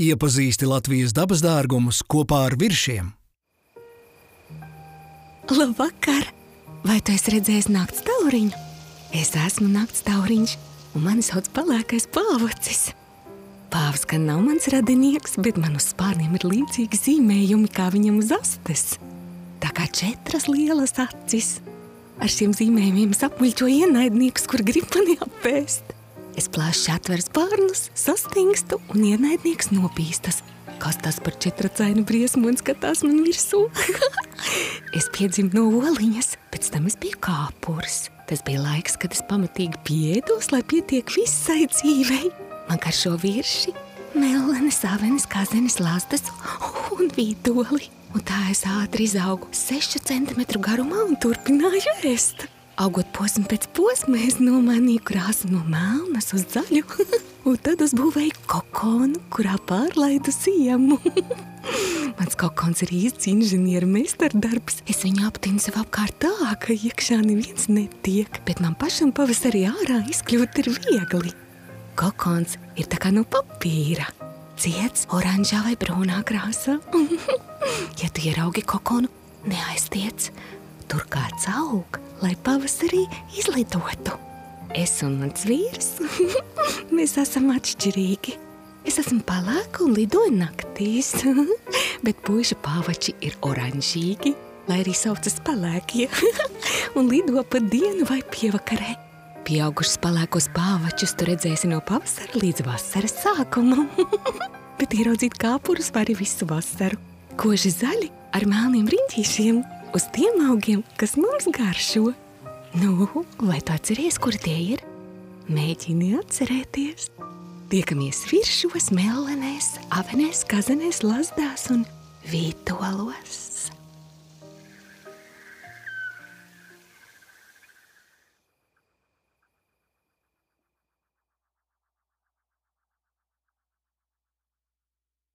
Iepazīsti Latvijas dabas dārgumus kopā ar viršiem. Labvakar! Vai tu esi redzējis nakts tauriņu? Es esmu nakts tauriņš, un mani sauc palēkais pāvocis. Pāvs gan nav mans radinieks, bet man uz spārniem ir līdzīgi zīmējumi kā viņam uz astes. Tā kā četras lielas acis. Ar šiem zīmējumiem es apmuļķoju ienaidniekus, kur grib mani apēst. Es plāšu atveru spārnus, sastingstu un ienaidnieks nopīstas. Kas tas par četracainu briesmu un skatās man virsū? es piedzimu no oliņas, pēc tam es biju kāpurs. Tas bija laiks, kad es pamatīgi pieēdos, lai pietiek visai dzīvei. Man garšo virši, melnas, avenes, kazenes, lastas un vīdoli. Un tā es ātri izaugu 6 cm garumā un turpināju ēst. Augot posmu pēc posma, es nomainīju krāsu no melnas uz zaļu, un tad uzbūvēju kokonu, kurā pārlaidu ziemu. Mans kokons ir īsts inženieru meistardarbs. Es viņu aptinu sev apkārt tā, ka iekšā neviens netiek, bet man pašam pavasarī ārā izkļūt ir viegli. Kokons ir tā kā no papīra. Ciets, oranžā vai brūnā krāsā. ja tu ieraugi kokonu, neaiztiec. Tur kāds aug, lai pavasarī izlidotu. Es un mans vīrs, mēs esam atšķirīgi. Es esmu palāka un lidoju naktīs, bet puiša pāvači ir oranžīgi, lai arī saucas palēkie, un lido pa dienu vai pievakarē. Pieaugušas palēkos pāvačus tu redzēsi no pavasara līdz vasaras sākumam, bet ieraudzīt kāpurus var arī visu vasaru. Koži zaļi ar melniem riņķīšiem uz tiem augiem, kas mums garšo. Nu, vai tu atceries, kur tie ir? Mēģini atcerēties! Tiekamies virsūs, melnēs, avenēs, kazenēs, lazdās un vītolos.